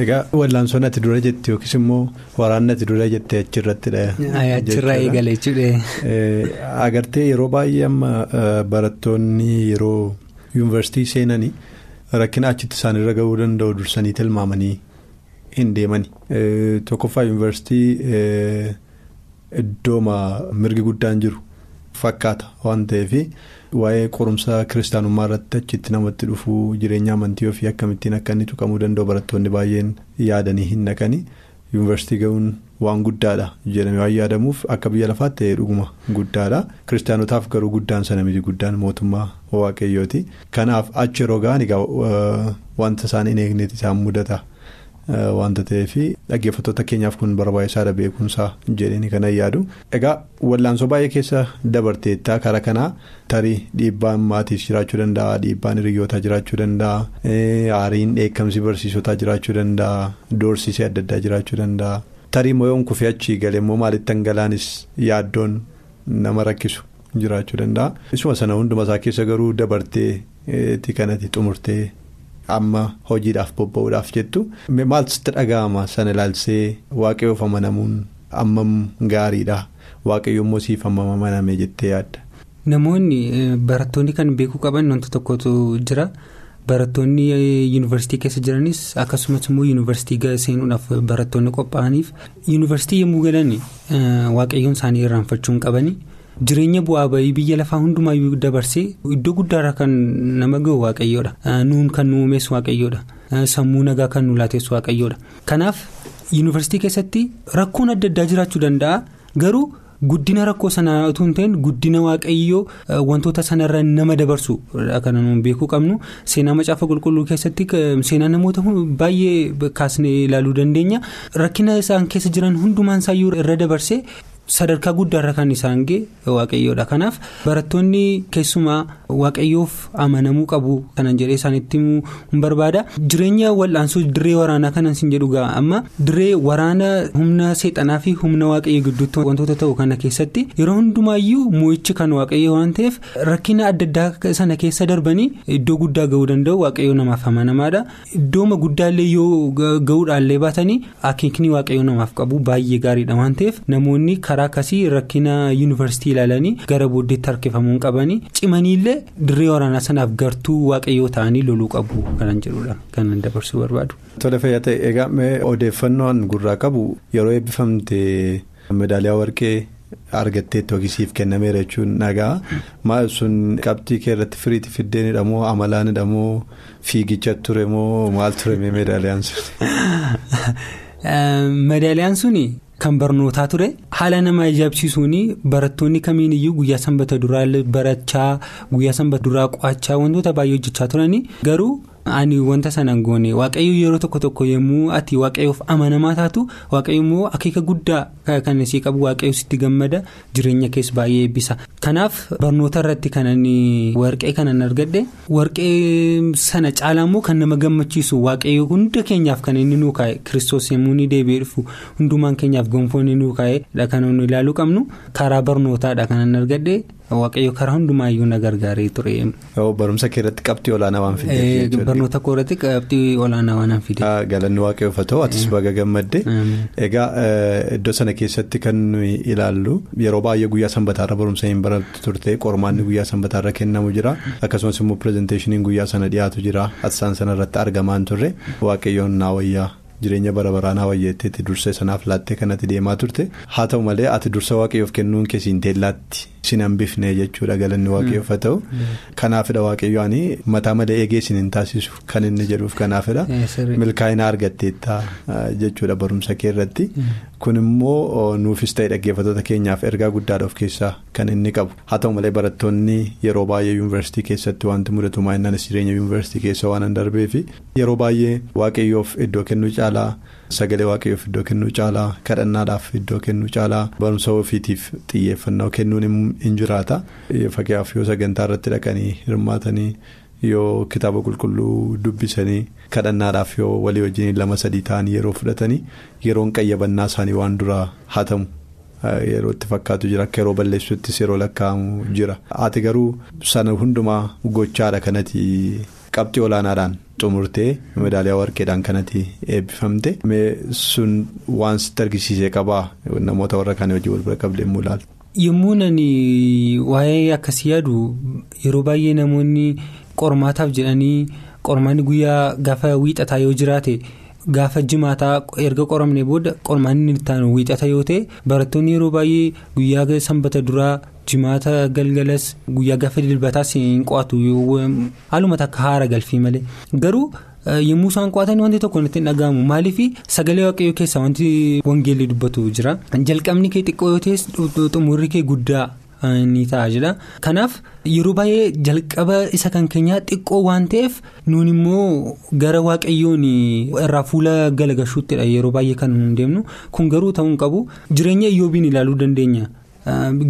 Egaa wal'aansoon ati dura jette yookiis immoo waraanni ati dura jette achirrattidha. Achirraa eegale jechuudha. Agartee yeroo baay'ee amma barattoonni yeroo yuunivarsiitii seenanii rakkina achitti isaanirra gahuu danda'u dursanii tilmaamanii hin deemani. Tokkoffaa yuunivarsiitii iddooma mirgi guddaan jiru fakkaata waan ta'eef waa'ee qorumsa kiristaanummaa irratti achitti namatti dhufuu jireenya amantii ofii akkamittiin akka inni tuqamuu danda'u? Barattoonni baay'een yaadanii hin naqanii yuunivarsiitii gahuun waan guddaadha jedhamee waan yaadamuuf akka biyya lafaatti ta'ee dhuguma guddaadha. Kiristaanotaaf garuu guddaan sana miti guddaan mootummaa waaqayyooti. Kanaaf achi yeroo ga'an egaa wanta isaan hin eegneeti isaan mudata. Wanta ta'eef dhaggeeffattoota keenyaaf kun barbaachisaadha beekumsaa jedhanii kana yaadu. Egaa wallaansoo baay'ee keessa dabarteettaa karaa kanaa tarii dhiibbaan maatiif jiraachuu danda'a dhiibbaan hiriyyootaa jiraachuu danda'a aariin dheekkamsi barsiisotaa jiraachuu danda'a doorsisee adda addaa jiraachuu danda'a tarii mo'oon kufee achii galee immoo maalitti dhangala'anis yaaddoon nama rakkisu jiraachuu danda'a. Isuma sana hunduma isaa keessa garuu dabarteetti kanatti xumurtee. Amma hojiidhaaf bobba'uudhaaf jettu maaltu sitti dhaga'ama sana ilaalsee waaqayyoof amanamuun ammam gaariidha waaqayyo immoo siif ammam amaname jettee yaadda. Namoonni barattoonni kan beekuu qaban wantoota tokkotu jira barattoonni yuunivarsiitii keessa jiranis akkasumas immoo yuunivarsiitii seenuudhaaf barattoonni qophaa'aniif yuunivarsiitii yommuu galan waaqayyoon isaanii irraanfachuu hin qabani. Jireenya bu'aa bayii biyya lafaa hundumaayyuu dabarsee iddoo guddaarra kan nama gahu waaqayyoodha. Nuun kan nu uumees waaqayyoodha. Sammuu nagaa kan nu laateessu waaqayyoodha. Kanaaf yuunivarsiitii keessatti rakkoon adda addaa jiraachuu danda'a garuu guddina rakkoo sanaa utuu hin ta'in guddina waaqayyoo wantoota sanarra nama dabarsu kan nuun beekuu qabnu seenaa macaafa qulqulluu keessatti seenaa namoota baay'ee kaasnee ilaaluu dandeenya rakkina isaan keessa jiran hundumaan isaayyuu irra dabarsee. Sadarkaa guddaarra kan isaan ga'e waaqayyoodha. Kanaaf barattoonni keessumaa waaqayyoof amanamuu qabu kanan jedhee isaanitti hin barbaada. Jireenya wal'aansoo dirree waraanaa kanan sin jedhu ga'a. Amma dirree waraana humna seexanaa fi humna waaqayyoo gidduutti wantoota ta'u kana keessatti yeroo hundumaayyuu moo'ichi kan waaqayyoo waan ta'eef rakkina adda addaa sana keessa darbanii iddoo guddaa ga'uu danda'u waaqayyoo namaaf amanamaadha. Iddooma guddaallee yoo ga'uudhaallee baatanii akeekni waaqayyoo namaaf qabu baay'ee gaariidha waan ta'eef. Namoonni karaa akkasii rakkina yuunivarsiitii ilaalanii gara booddeetti harkifamuun qabanii cimaniillee dirree waraanaa sanaaf gartuu waaqayyoo ta'anii loluu qabu kanan jedhudha kanan dabarsuu barbaadu. Tole fayyaa ta'e egaa odeeffannoon gurraa qabu yeroo eebbifamte meedaaliyaa warqee argatteetti hoogisiif kennameera jechuun dhagaa maal sun qabxii kee irratti firiitti fiddeenidha moo amalaanidha moo fiigicha ture moo maal ture meedaaliyaan sun. Meedaaliyaan suni. Kan barnootaa ture haala nama ajaa'ibsiisuun barattoonni kamiin iyyuu guyyaa sanbata duraa barachaa guyyaa sanbata duraa qo'achaa wantoota baay'ee hojjechaa turanii garuu ani wanta sanaan goone waaqayyo yeroo tokko tokko yommuu ati waaqayyoof amanamaa taatu waaqayyo immoo akeeka guddaa kan isii qabu waaqayyo sitti gammada jireenya keessa baay'ee eebbisa kanaaf barnoota irratti kanan warqee kanan argadhe warqee sana caalaa immoo kan nama gammachiisu waaqayyo hunda keenyaaf kan inni nuu kaa'e kiristoos yommuu ni deebi'ee dhufu hundumaan keenyaaf gonfoo inni nuu kaa'edha kan nu ilaaluu qabnu karaa barnootaadha kanan argadhe. Waaqayyo karaa hundumaayyuu na gargaaree ture. Barumsa kee irratti qabxii olaanaa waan fideef. Barnoota koo irratti qabxii olaanaa waan fideef. Galanni ta'u atis baga gammadde. Egaa iddoo sana keessatti kan nuyi ilaallu yeroo baay'ee guyyaa sanbataarra barumsa hin barattu turte qormaanni guyyaa sanbataarra kennamu jira akkasumas immoo pirezenteeshiniin guyyaa sana dhiyaatu jira atsaan sana irratti argamaan turre waaqayyoon naa wayyaa. jireenya bara baraanaa wayyeetteetti dursa sanaaf laattee kanatti deemaa turte haa ta'u malee ati dursa waaqayyoof kennuun keessi hin teellaatti sin hambifne jechuudha galanni haa ta'u. Kanaafidha waaqayyoon mataa malee eegee sin hin taasisu kan inni jedhuuf kanaafidha. Milkaa'ina argatteetta jechuudha barumsa kee irratti. Kun immoo nuufis ta'e dhaggeeffattoota keenyaaf ergaa guddaadha of keessaa kan inni qabu. Haa ta'u malee barattoonni yeroo baay'ee yuunivarsiitii keessatti wanti mudatu maayinaanis jireenya yuunivarsiitii keessa waan hin darbeefi yeroo baay'ee waaqayyoof iddoo kennuu caalaa sagalee waaqayyoof iddoo kennuu caalaa kadhannaadhaaf iddoo kennuu caalaa barumsa ofiitiif xiyyeeffannoo kennuun hin jiraata. Fakkeenyaaf yoo sagantaa irratti dhaqanii hirmaatanii. yoo kitaaba qulqulluu dubbisanii kadhannaadhaaf yoo walii wajjin lama sadii ta'anii yeroo fudhatanii yeroon qayyabannaa isaanii waan duraa hatamu yeroo itti fakkaatu jira akka yeroo balleessuttis yeroo lakkaa'amu jira ati garuu sana hundumaa gochaadha kanatti qabxii olaanaadhaan xumurtee meedaaliyaa warqeedhaan kanatti eebbifamte sun waan sitti argisiisee qabaa namoota warra kaanii wajjin wal bira qabdee immoo ilaaltu. yommuu nani waa'ee akkasii yaadu yeroo baay'ee namoonni. qormaataaf jedhanii qormaanni guyyaa gaafa wiixataa yoo jiraate gaafa jimaataa erga qoramne booda qormaanni taanu wiixata yoo ta'e barattoonni yeroo baay'ee guyyaa sanbata duraa jimaata galgalas guyyaa gaafa dilbataas hin qo'atu haaluma takka haara galfii malee garuu. yommuu isaan qo'atan wanti tokko natti hin dhaga'amu maaliif sagalee waaqayyoo keessaa wanti wangeelli dubbatu jira jalqabni kee xiqqoo yoo ta'es xumurri kee guddaa. Ni ta'a jedha kanaaf yeroo baay'ee jalqaba isa kan keenyaa xiqqoo waan ta'eef nuun immoo gara waaqayyoon irraa fuula galagashuuttidha yeroo baay'ee kan nu deemnu kun garuu ta'uu hin qabu jireenya iyyoobiin ilaaluu dandeenya.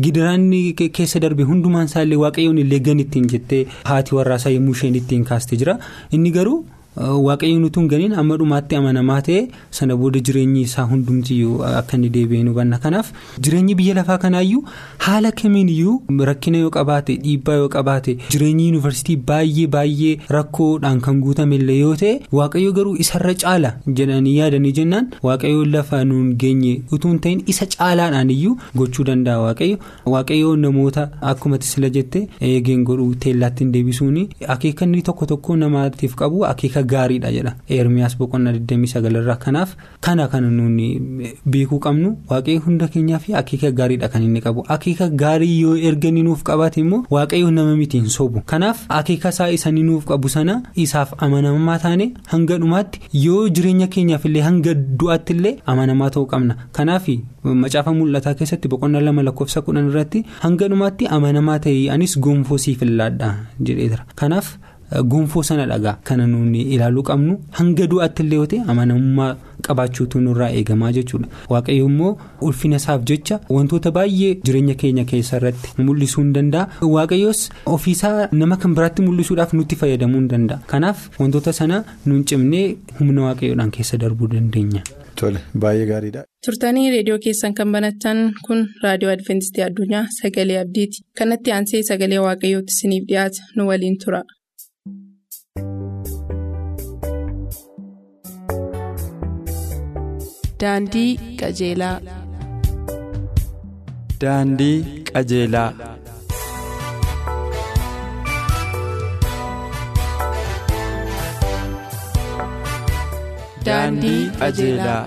Gidiraanni keessa darbe hundumaan isaallee waaqayyoon illee gan ittiin jettee haati warraasaa yommuu isheen ittiin kaaste jira inni garuu. Waaqayyoon utuu hin ganiin amma dhumaatti amanamaa ta'e sana booda jireenyi isaa hundumtiyyuu akka inni deebi'ee nu hubanna kanaaf jireenyi biyya lafaa kanaayyuu haala kamiiniyyuu rakkina yoo qabaate dhiibbaa yoo qabaate jireenyi yuunivarsiitii baay'ee baay'ee rakkoodhaan kan guutamellee yoo ta'e waaqayyo garuu isarra caala jedhanii yaadanii jennaan. Waaqayyo lafa nuun geenye utuu hin ta'in isa caalaadhaan iyyuu gochuu danda'a waaqayyo. Waaqayyo namoota akkuma sila jette eegeen godhuu teellaatti hin deebisuun akeekanni tokko tokko namaatiif qabu akeeka. Gaariidha jedha. Eermiyaas boqonnaa 29 irraa kanaaf kana kan nuuni beekuu qabnu waaqayyo hunda keenyaa fi akeeka gaariidha kan inni qabu. Akeeka gaarii yoo erga nuuf qabaate immoo waaqayyo nama miti hin sobu. Kanaaf akeeka isaa isa ni nuuf qabu sana isaaf amanamaa taane hanga dhumaatti yoo jireenya keenyaaf illee hanga du'aatti illee amanamaa ta'uu qabna. Kanaaf macaafa mul'ataa keessatti boqonnaa lama lakkoofsa kudhan irratti hanga dhumaatti amanamaa ta'e anis gonfoo siif illaadha jedheera kanaaf. Gonfoo sana dhagaa kana nuuni ilaaluu qabnu hanga du'aatti illee yoo ta'e amanamummaa qabaachuutu nurraa eegamaa jechuudha waaqayyo immoo ulfina isaaf jecha wantoota baay'ee jireenya keenya keessa irratti mul'isuu hin danda'a waaqayyoos ofiisaa nama kan biraatti mul'isuudhaaf nutti fayyadamuu hin danda'a kanaaf wantoota sana nuun cimnee humna waaqayyoodhaan keessa darbuu dandeenya. Tole baay'ee gaariidha. turtanii reediyoo keessan kan banatan kun raadiyoo adventistii addunyaa sagalee abdiiti kanatti aansee sagalee waaqayyootti isiniif dhiyaata nu waliin tura. Daandii qajeelaa. Daandii qajeelaa. Daandii qajeelaa.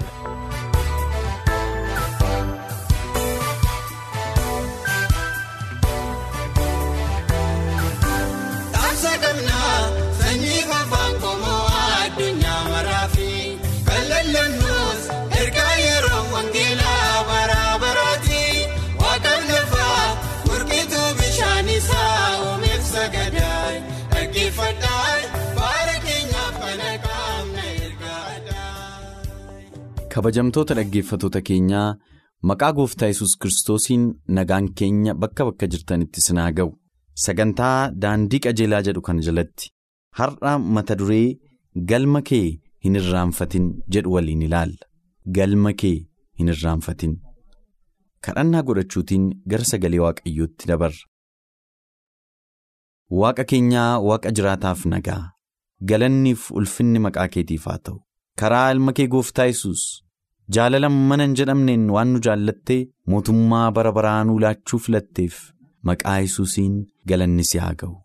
Kabajamtoota dhaggeeffatoota keenyaa maqaa gooftaa yesus kiristoosiin nagaan keenya bakka bakka jirtanitti sinaa ga'u sagantaa daandii qajeelaa jedhu kana jalatti har'a mata duree galma kee hin irraanfatin jedhu waliin ilaalla galma kee hin irraanfatin kadhannaa godhachuutiin gara sagalee waaqayyootti dabarra. Waaqa keenyaa waaqa jiraataaf nagaa galanniif ulfinni maqaa keetiif haa ta'u. karaa ilma kee gooftaa yesus jaalala mana hin jedhamneen waan nu jaallattee mootummaa bara baraa nuu laachuu filatteef maqaa yesuusiin galanni si haa ga'u.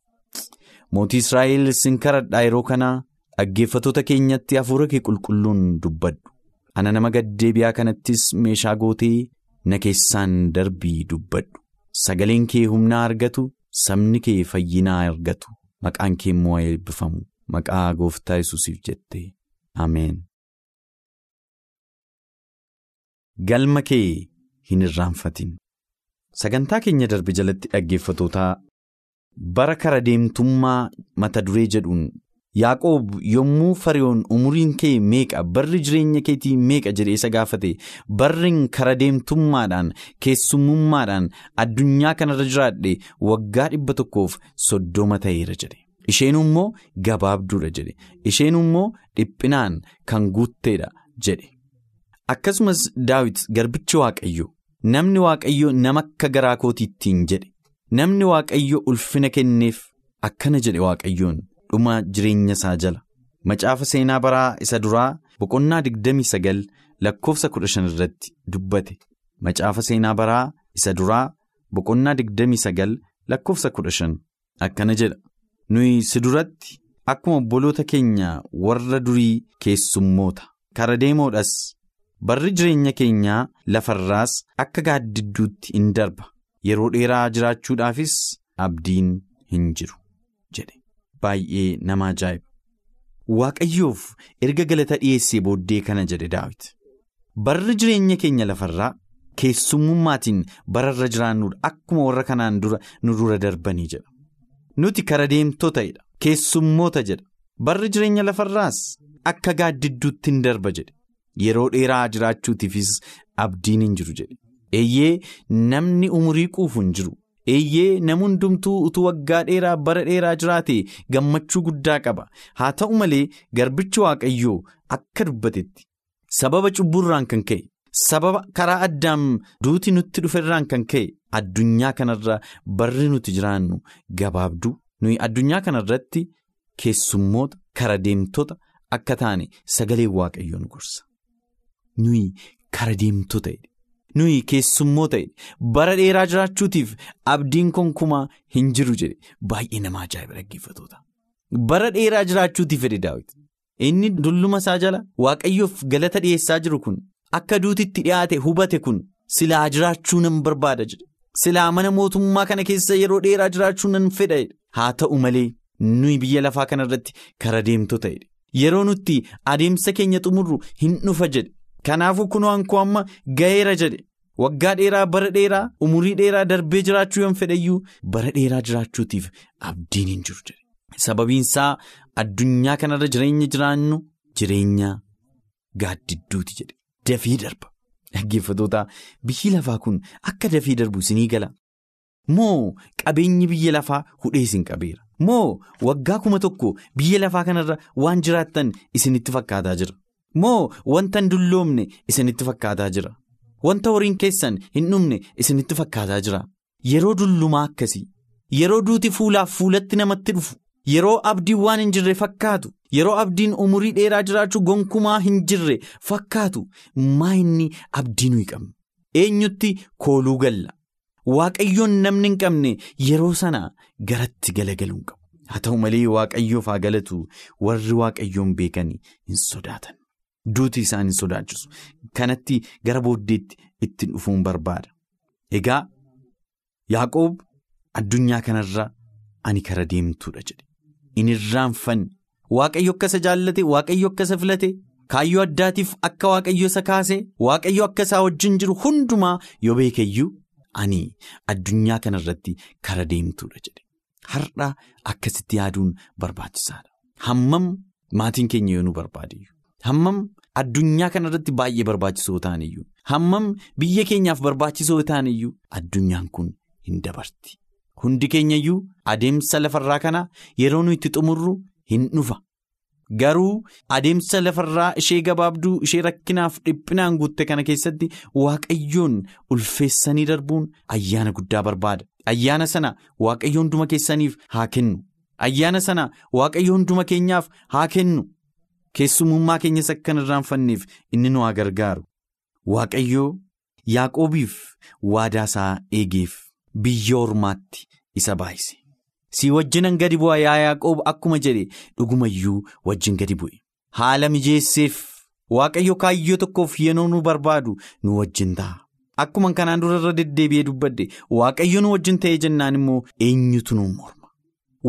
Mootii Israa'el sin kadhadhaa yeroo kanaa dhaggeeffatoota keenyatti hafuura kee qulqulluun dubbadhu. Ana nama gaddeebi'aa kanattis meeshaa gootee na keessaan darbii dubbadhu. sagaleen kee humnaa argatu sabni kee fayyinaa argatu maqaan kee immoo eebbifamu maqaa gooftaa yesuusiif jettee ameen. Galma kee hin irraanfatin. Sagantaa keenya darbe jalatti dhaggeeffatootaa bara kara deemtummaa mata duree jedhuun yaaqoob yommuu fariyoon umuriin kee meeqa barri jireenya keetii meeqa jedhee isa gaafate barriin kara deemtummaadhaan keessummummaadhaan addunyaa kanarra jiraadhe waggaa dhibba tokkoof soddoma ta'eera jedhe. Isheen immoo gabaabduudha jedhe. Isheen immoo dhiphinaan kan guutteedha jedhe. Akkasumas daawit garbichi waaqayyo namni waaqayyo nama akka garaa kootiittiin jedhe namni waaqayyo ulfina kenneef akkana jedhe waaqayyoon dhuma jireenya isaa jala. Macaafa seenaa baraa isa duraa boqonnaa 29 lakkoofsa 15 irratti dubbate. Macaafa seenaa baraa isa duraa boqonnaa 29 lakkoofsa 15 akkana jedha. Nuyi si duratti akkuma obboloota keenya warra durii keessummoota. Kara deemoodhas. Barri jireenya keenyaa lafarraas akka gaaddidduutti in darba. Yeroo dheeraa jiraachuudhaafis abdiin hin jiru jedhe. Baay'ee nama ajaa'iba. Waaqayyoof erga galata dhiyeessee booddee kana jedhe daawit. Barri jireenya keenya lafarraa keessummummaatiin bararra jiraannuudha akkuma warra kanaan dura nu dura darbanii jedha. Nuti kara deemtootadha keessummoota jedha. Barri jireenya lafarraas akka gaaddidduutti in darba jedhe. Yeroo dheeraa jiraachuutiifis abdiin hin jiru jedhe. Eeyyee namni umurii quufu hin jiru. Eeyyee nam hundumtuu utuu waggaa dheeraa bara dheeraa jiraate gammachuu guddaa qaba. Haa ta'u malee garbichi waaqayyoo akka dubbatetti sababa cubburraan kan ka'e sababa karaa addaam duuti nutti dhuferraan kan ka'e addunyaa kanarra barri nuti jiraannu gabaabduu nuyi addunyaa kanarratti keessummoota kara deemtoota akka taane sagalee waaqayyoon gorsa. Nuyi kara deemtoota nuyi keessummoo ta'e bara dheeraa jiraachuutiif abdiin konkumaa hin jiru jedhe baay'ee nama ajaa'iba dhaggeeffatoota bara dheeraa jiraachuutiif jedhe daawit inni dulluma isaa jala waaqayyoof galata dhiyeessaa jiru kun akka duutitti dhiyaate hubate kun silaa jiraachuu nan barbaada jedhe silaa mana mootummaa kana keessa yeroo dheeraa jiraachuu nan fedha haa ta'u malee nuyi biyya lafaa kanarratti kara deemtoota yeroo nutti adeemsa keenya xumurru hin dhufa jedhe. Kanaafuu kunoo hankoo amma ga'eera jedhe waggaa dheeraa bara dheeraa umurii dheeraa darbee jiraachuu yoon fedhayyuu bara dheeraa jiraachuutiif abdiin hin jiru jedhe. Sababiinsaa addunyaa kanarra jireenya jiraannu jireenya gaaddidduuti jedhe dafii darba. Dhaggeeffatoota biyyi lafaa kun akka dafii darbu isinii gala. Moo qabeenyi biyya lafaa hudhee isin qabeera. Moo waggaa kuma tokko biyya lafaa kanarra waan jiraattan isinitti fakkaataa jira. Moo wanta hin dulloomne isinitti fakkaataa jira. Wanta horiin keessan hin dhumne isinitti fakkaataa jira. Yeroo dullumaa akkasii yeroo duuti fuulaaf fuulatti namatti dhufu yeroo abdiin waan hin jirre fakkaatu yeroo abdiin umurii dheeraa jiraachuu gonkumaa hin jirre fakkaatu maa inni abdii nuyi qabna. Eenyutti kooluu galla. Waaqayyoon namni hin qabne yeroo sana garatti galagaluu hin qabu. Haa ta'u malee waaqayyoof haa galatu warri waaqayyoon beekan hin sodaatan. Duuti isaan hin sodaachisu. Kanatti gara booddeetti ittiin dhufuun barbaada. Egaa Yaaqoob addunyaa kanarra ani kara deemtuudha jedhe. Inni irraanfanne waaqayyo akka isa jaallate waaqayyo akka isa filate kaayyoo addaatiif akka waaqayyo isa kaase waaqayyo akka isaa wajjin jiru hundumaa yoo beekeyyuu ani addunyaa kanarratti kara deemtuudha jedhe. Har'a akkasitti yaaduun barbaachisaadha. Hammam maatiin keenya yoo nu barbaadeyyuu. Hammam addunyaa kanarratti baay'ee barbaachisoo ta'aniyyuu hammam biyya keenyaaf barbaachisoo ta'aniyyuu addunyaan kun hin dabarti. Hundi keenyayyuu adeemsa lafarraa kana yeroo nu itti xumurru hin dhufa. Garuu adeemsa lafarraa ishee gabaabduu ishee rakkinaaf dhiphinaan guutte kana keessatti waaqayyoon ulfeessanii darbuun ayyaana guddaa barbaada. Ayyaana sana waaqayyo hunduma keessaniif haa kennu. Ayyaana sana waaqayyo hunduma keenyaaf haa kennu. Keessumummaa keenyas akka irraanfanneef inni nu haa gargaaru. Waaqayyoo Yaaqoobiif waadaa isaa eegeef biyya ormaatti isa baay'ise. Si wajjinan gadi bu'a yaa Yaaqoob akkuma jedhe dhugumayyuu wajjin gadi bu'e. Haala mijeesseef Waaqayyo kaayyoo tokkoof yenoo nu barbaadu nu wajjin ta'a. akkuma kanaan dura irra deddeebi'ee dubbadde waaqayyo nu wajjin ta'ee jennaan immoo eenyutu nu morma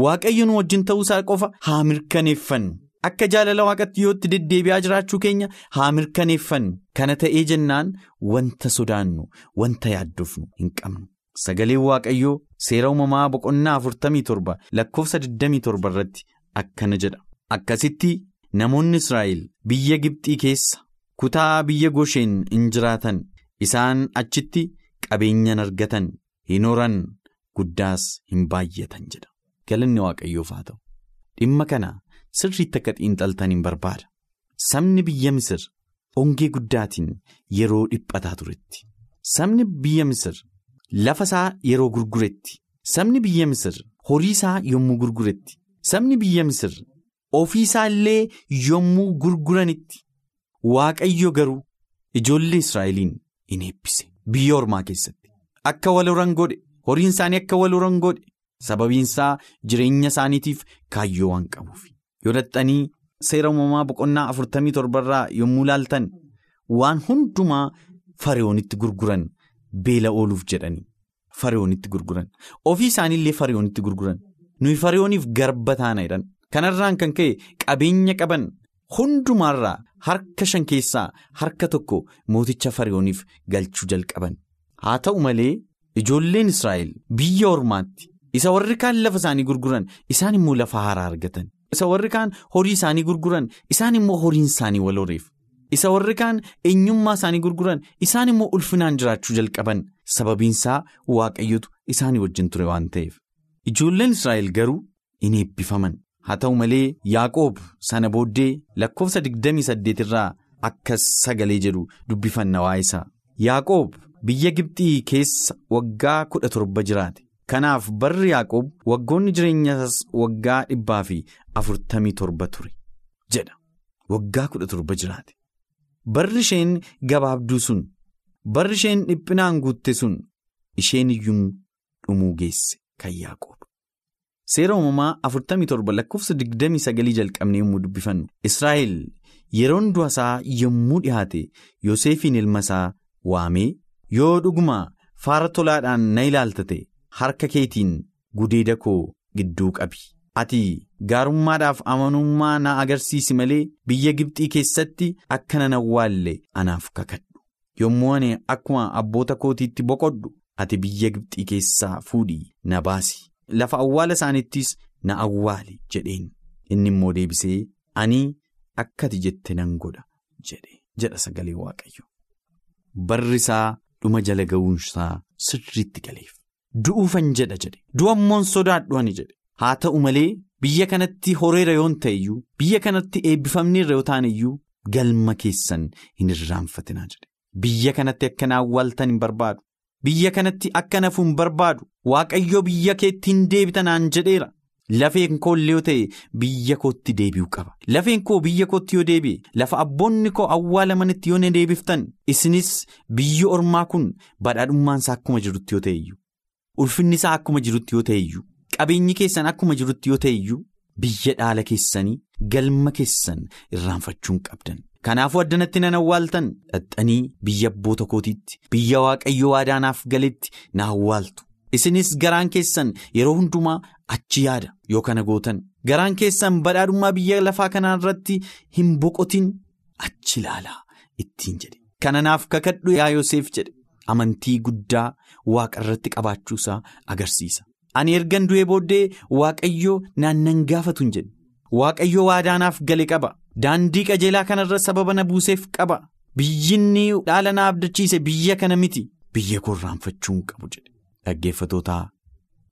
waaqayyo nu wajjin ta'uusaa qofa haa mirkaneeffannu akka jaalala waaqatti yootti deddeebi'aa jiraachuu keenya haa mirkaneeffannu kana ta'ee jennaan wanta sodaannu wanta yaaddofnu hin qabnu. Sagaleen Waaqayyoo seera uumamaa boqonnaa 47 lakkoofsa 27 irratti akkana jedha. Akkasitti namoonni Israa'el biyya Gibxii keessa kutaa biyya Gosheen hin jiraatan isaan achitti qabeenyan argatan hin horan guddaas hin baay'atan jedha. Galanni Waaqayyoof haa ta'u. Dhimma kana sirriitti akka xiinxaltan hin barbaada. Sabni biyya Misir ongee guddaatiin yeroo dhiphataa turetti. Sabni biyya Misir. Lafa isaa yeroo gurguretti. Sabni biyya Misir horii isaa yommuu gurguretti. Sabni biyya Misir ofii isaa illee yommuu gurguranitti. Waaqayyo garuu ijoollee Israa'eliin in eebbise. Biyya ormaa keessatti. Akka wal horan godhe. Horiin isaanii akka wal horan godhe. Sababiin isaa jireenya isaaniitiif kaayyoo waan qabuuf yoo dhaxxanii seera uumamaa boqonnaa 47 irraa yommuu laaltan waan hundumaa fariyoonitti gurguran. Beela ooluuf jedhanii fariyoonitti gurguran. Ofii isaaniillee fariyoonitti gurguran. Nuyi fariyooniif garba taana jedhan. Kanarraan kan ka'e qabeenya qaban hundumaarraa harka shan keessaa harka tokko mooticha fariyooniif galchuu jalqaban. Haa ta'u malee ijoolleen Israa'el biyya ormaatti isa warri kaan lafa isaanii gurguran isaan immoo lafa haaraa argatan isa warri kaan horii isaanii gurguran isaan immoo horiin isaanii wal horeef. isa warri kaan eenyummaa isaanii gurguran isaan immoo ulfinaan jiraachuu jalqaban. Sababiinsaa waaqayyotu isaanii wajjin ture waan ta'eef. Ijoolleen israa'el garuu in eebbifaman. Haa ta'u malee yaaqoob sana booddee lakkoofsa 28 irraa akka sagalee jedhu dubbifanna waa'ee isaa. Yaaqoob biyya gibxii keessa waggaa kudha torba jiraate kanaaf barri yaaqoob waggoonni jireenyaas waggaa dhibbaa fi afurtamii torba ture jedha waggaa kudha torba jiraate. Barri isheen gabaabduu sun barri isheen dhiphinaan guutte sun isheen iyyuu dhumuu geesse kan yaaqoob. Seera uumamaa 47 lakkoofsa 29 jalqabnee yommuu dubbifannu Israa'el yeroon du'a isaa yommuu dhiyaate Yoosefiin ilma isaa waamee yoo dhuguma faara tolaadhaan na ilaaltate harka keetiin gudeeda koo gidduu qabi. Ati gaarummaadhaaf amanummaa na agarsiisi malee biyya Gibxii keessatti akka nan awwaalle anaaf kakadhu. Yommuu ani akkuma abboota kootiitti boqodhu ati biyya Gibxii keessaa fuudhii na baasi. Lafa awwaala isaaniittis na awwaali jedheen. Inni immoo deebisee ani akka ati jette nan godha jedhe jedha sagalee Waaqayyo. Barri isaa dhuma jala ga'uunsaa sirriitti galeef. Du'uufan jedha jedhe. Du'ammoon sodaadhu ani jedhe. Haa ta'u malee biyya kanatti horeera yoon ta'e iyyuu biyya kanatti eebbifamneerra yoo ta'an iyyuu galma keessan hin irraanfatinaa jedhe. Biyya kanatti akka na awwaaltan hin barbaadu. Biyya kanatti akka nafu hin barbaadu. Waaqayyo biyya keetti hin deebitanaan jedheera. Lafeen koo illee yoo ta'e biyya kootti deebi'uu qaba. Lafeen koo biyya kootti yoo deebi'e lafa abboonni koo awwaalamanitti yoo na deebiftan isinis biyyi ormaa kun badhaadhummaan akkuma jirutti yoo ta'e iyyuu ulfinni isaa akkuma jirutti yoo ta'e iyyuu. Qabeenyi keessan akkuma jirutti yoo ta'e iyyuu biyya dhaala keessanii galma keessan irraanfachuun qabdan. Kanaafuu addanatti nan awwaaltan dhaxxanii biyya abboota kootiitti biyya waaqayyo waadaanaaf galetti na awwaaltu. Isinis garaan keessan yeroo hundumaa achi yaada yoo kana gootan. Garaan keessan badhaadhummaa biyya lafaa kanaa irratti hin boqotin achi ilaalaa ittiin jedhe. Kana naaf kakadhu yaa Yoseef jedhe amantii guddaa waaqa irratti qabaachuusaa agarsiisa. Ani ergan du'ee booddee Waaqayyoo naannan gaafatu hin jedhe. Waaqayyoo waadaanaaf gale qaba. Daandii qajeelaa kanarra sababa na buuseef qaba. Biyyinni dhaala na abdachiise biyya kana miti. Biyya koo irraanfachuu hin qabu jedhe. Dhaggeeffatootaa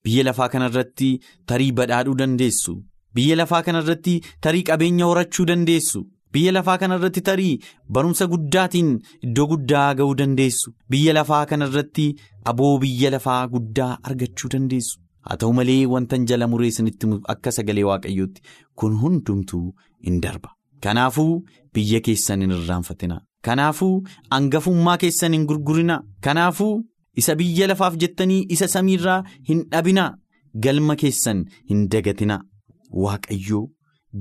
biyya lafaa kanarratti tarii badhaadhuu dandeessu. Biyya lafaa kanarratti tarii qabeenya horachuu dandeessu. Biyya lafaa kanarratti tarii barumsa guddaatiin iddoo guddaa ga'uu dandeessu. Biyya lafaa kanarratti aboo biyya lafaa guddaa argachuu dandeessu. Haa ta'u malee wantan jala muree isinitti akka sagalee waaqayyootti kun hundumtuu in darba. Kanaafuu biyya keessan hin irraanfatina. Kanaafuu hangafummaa keessan hin gurgurina. Kanaafuu isa biyya lafaaf jettanii isa samiirraa hin dhabina. Galma keessan hin dagatina. Waaqayyoo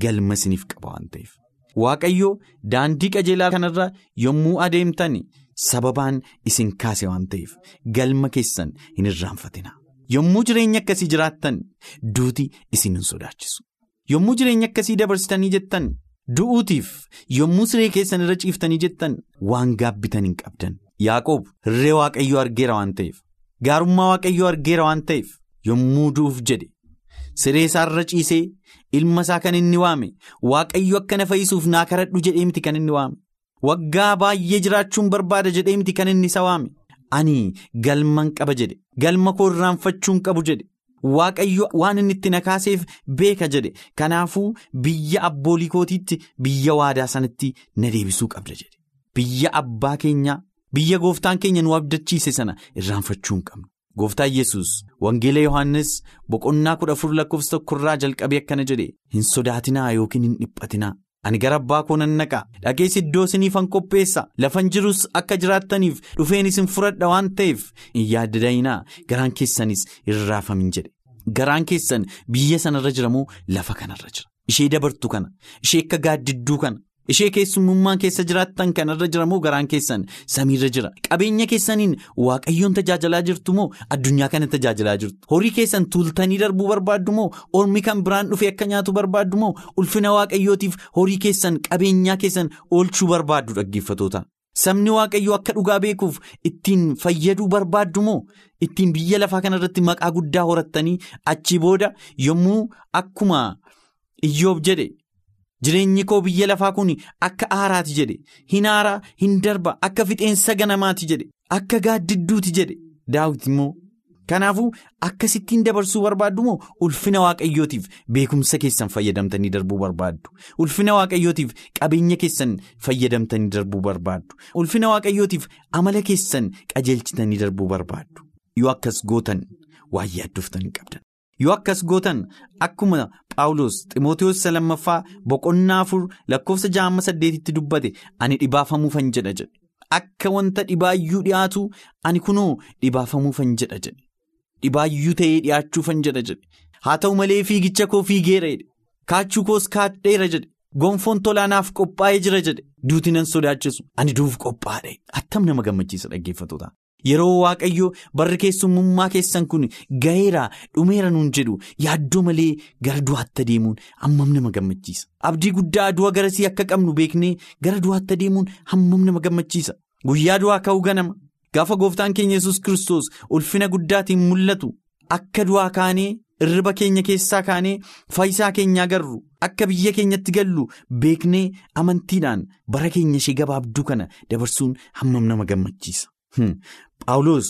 galma isiniif qaba waan ta'eef. Waaqayyoo daandii qajeelaa kanarra yommuu adeemtan sababaan isin kaase waan ta'eef galma keessan hin irraanfatina. Yommuu jireenya akkasii jiraattan duuti isin hin sodaachisu. Yommuu jireenya akkasii dabarsitanii jettan du'uutiif yommuu siree keessan irra ciiftanii jettan waan gaabbitan hin qabdan. Yaaqoob hirree waaqayyoo argeera waan ta'eef gaarummaa waaqayyoo argeera waan ta'eef yommuu du'uuf jedhe siree isaarra ciisee ilma isaa kan inni waame waaqayyo akka na fayyisuuf naa kadhadhu jedhee miti kan inni waame waggaa baay'ee jiraachuun barbaada jedhee miti kan inni isa waame ani galman qaba jedhe galma koo irraanfachuun qabu jedhe. Waaqayyo waan inni itti na kaaseef beeka jedhe kanaafuu biyya abboolii kootiitti biyya waadaa sanatti na deebisuu qabda jedhe biyya abbaa keenyaa biyya gooftaan keenya nu abdachiise sana irraanfachuu hin qabnu. Gooftaan Yesus Wangeela Yohaannis boqonnaa kudha afur lakkoofsa tokkorraa jalqabee akkana jedhe hin sodaatinaa yookiin hin dhiphatinaa. Ani gara abbaa koo nan naqa. Dhageessi iddoo isiniifan qopheessa. Lafan jirus akka jiraattaniif dhufeen isin fudhadha waan ta'eef hin yaaddadayinaa garaan keessanis hin raafamin jedhe. Garaan keessan biyya sanarra jira moo lafa kanarra jira. Ishee dabartu kana. Ishee akka gaaddidduu kana ishee keessummummaan keessa jiraattan kanarra jira moo garaan keessan samiirra jira. Qabeenya keessaniin waaqayyoon tajaajilaa jirtu moo addunyaa kana tajaajilaa jirtu. Horii keessan tuultanii darbuu barbaaddu moo ormi kan biraan dhufe akka nyaatu barbaaddu moo ulfina waaqayyootiif horii keessan qabeenyaa keessan oolchuu barbaaddu dhaggeeffatoota. Sabni waaqayyoo akka dhugaa beekuuf ittiin fayyaduu barbaaddu moo ittiin biyya lafaa kanarratti maqaa guddaa horattanii achi booda yommuu akkuma iyyoob jedhe. Jireenyi koo biyya lafaa kun akka aaraati jedhe. Hin aaraa hin darba akka fixeensa ganamaati jedhe. Akka gaaddidduuti jedhe. Daawit immoo kanaafuu akkasittiin dabarsuu barbaaddu moo? Ulfina waaqayyootiif beekumsa keessan fayyadamtanii darbuu barbaaddu. Ulfina waaqayyootiif qabeenya keessan fayyadamtanii darbuu barbaaddu. Ulfina waaqayyootiif amala keessan qajeelchitanii darbuu barbaaddu. Yoo akkas gootan waan yaaddoftanii qabdan. yoo akkas gootan akkuma paawulos ximootiyoos lammaffaa boqonnaa afur lakkoofsa ja'a saddeetitti dubbate ani dhibaafamuufan jedha jedhe. Akka wanta dhibaayyuu dhiyaatu ani kunoo dhibaafamuufan jedha jedhe. Dhibaayyuu ta'ee dhiyaachuufan jedha jedhe. Haa ta'u malee fiigicha koo fiigeera jedhe. Kaachuu koos kaadheera jedhe. Gonfoon tolaanaaf qophaa'ee jira jedhe. Duuti nan sodaachisu ani duuf qophaa'e. Attam nama gammachiisa dhaggeeffatoota. Yeroo waaqayyo barri keessummummaa keessan kun gaheera dhumeera nuun jedhu yaaddoo malee gara du'aatti adeemuun hammam nama gammachiisa. Abdii guddaa du'a garasii akka qabnu beeknee gara du'aatti adeemuun hammam nama gammachiisa. Guyyaa du'aa ka'uu ganama gaafa gooftaan keenya yesus kristos ulfina guddaatiin mul'atu akka du'aa kaanee irriba keenya keessaa kaanee faayisaa keenya agarru akka biyya keenyatti gallu beeknee amantiidhaan bara keenya ishee gabaabduu kana dabarsuun hammam nama gammachiisa. Paawulos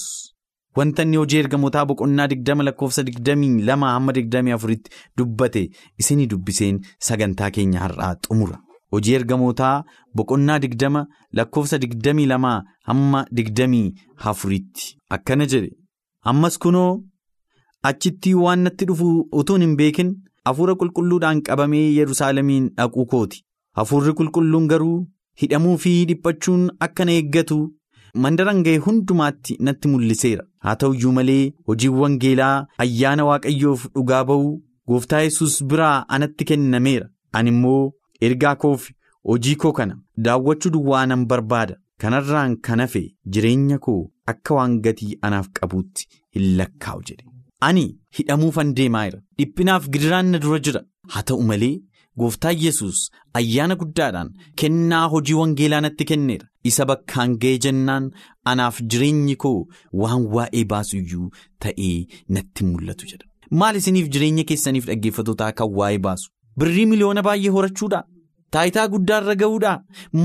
wanta inni hojii ergamootaa boqonnaa digdama lakkoofsa digdamii lama hamma digdamii afuritti dubbate isinii dubbiseen sagantaa keenya har'aa xumura. Hojii ergamootaa boqonnaa digdama lakkoofsa digdamii lamaa hamma digdamii afuritti akkana jedhe. Ammas kunoo achitti waan natti dhufu utuun hin beekin hafuura qulqulluudhaan qabamee Yerusaalemiin dhaquu kooti. Hafuurri qulqulluun garuu hidhamuu fi dhiphachuun akka na eeggatu. Mandaran ga'e hundumaatti natti mul'iseera. Haa ta'u iyyuu malee hojiin wangeelaa ayyaana waaqayyoof dhugaa ba'uu gooftaa yesus biraa anatti kennameera. Ani immoo ergaa koof hojii koo kana daawwachuu duwwaa nan barbaada. Kanarraan kan hafe jireenya koo akka waan gatii anaaf qabuutti hin lakkaa'u jedhe. Ani hidhamuufan deemaa'era dhiphinaaf gidiraan na dura jira. Haa ta'u malee. Gooftaan Yesus ayyaana guddaadhaan kennaa hojii wangeelaa natti kenneera. Isa bakkaan ga'e jennaan anaaf jireenyi koo waan waa'ee baasu iyyuu ta'ee natti mul'atu jedha. Maal isiniif jireenya keessaniif dhaggeeffatootaa kan waa'ee baasu? Birrii miliyoona baay'ee horachuudhaa? Taayitaa guddaarra ga'uudhaa?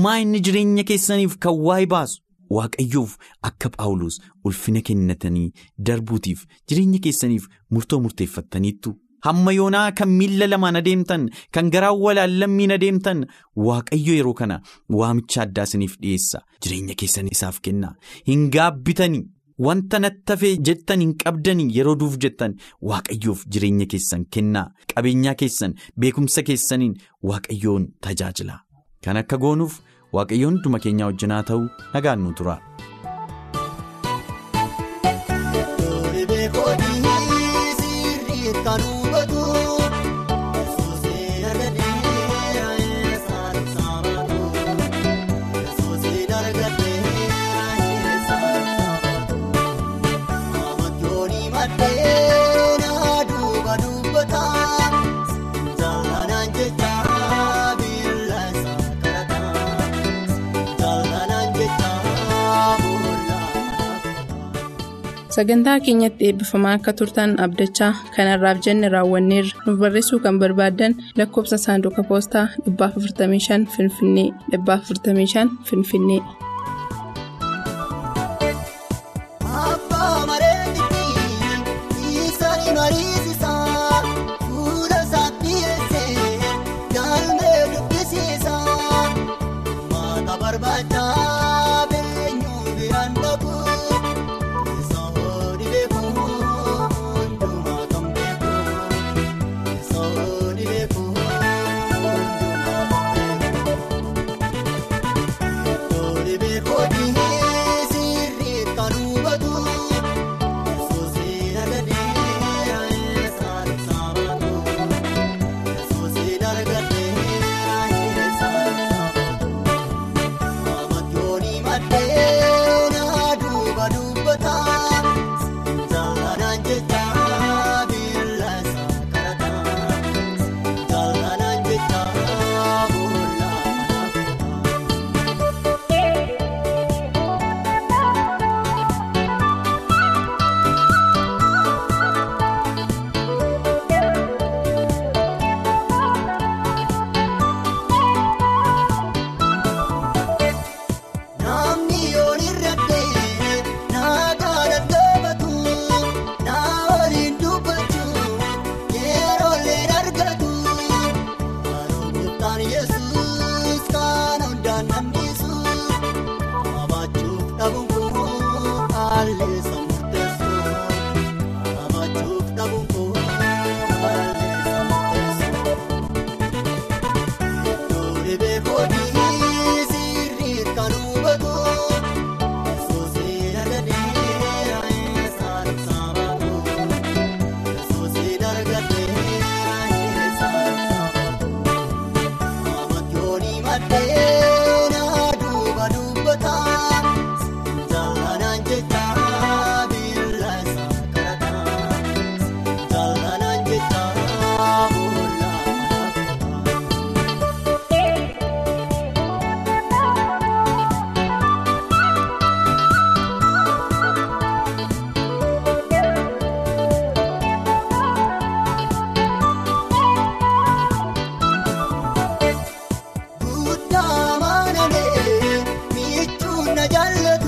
Maa inni jireenya keessaniif kan waa'ee baasu? Waaqayyoof akka Phaawulos ulfina kennatanii darbuutiif jireenya keessaniif murtoo murteeffattaniittu. Hamma yoonaa kan miilla lamaan adeemtan kan garaa walaallammiin adeemtan waaqayyo yeroo kana waamicha addaa isiniif dhiyeessa. Jireenya keessan isaaf kenna. Hin gaabbitanii wanta natti hafe jettan hin qabdanii yeroo duuf jettan waaqayyoof jireenya keessan kennaa qabeenyaa keessan beekumsa keessaniin waaqayyoon tajaajila. Kan akka goonuuf waaqayyoon hunduma keenyaa wajjinaa ta'uu nagaan nu tura. Sagantaa keenyatti eebbifamaa akka turtan abdachaa kanarraaf jenne raawwanneerra nuuf barreessuu kan barbaaddan lakkoobsa saanduqa poostaa 455 finfinnee 455 finfinnee. All the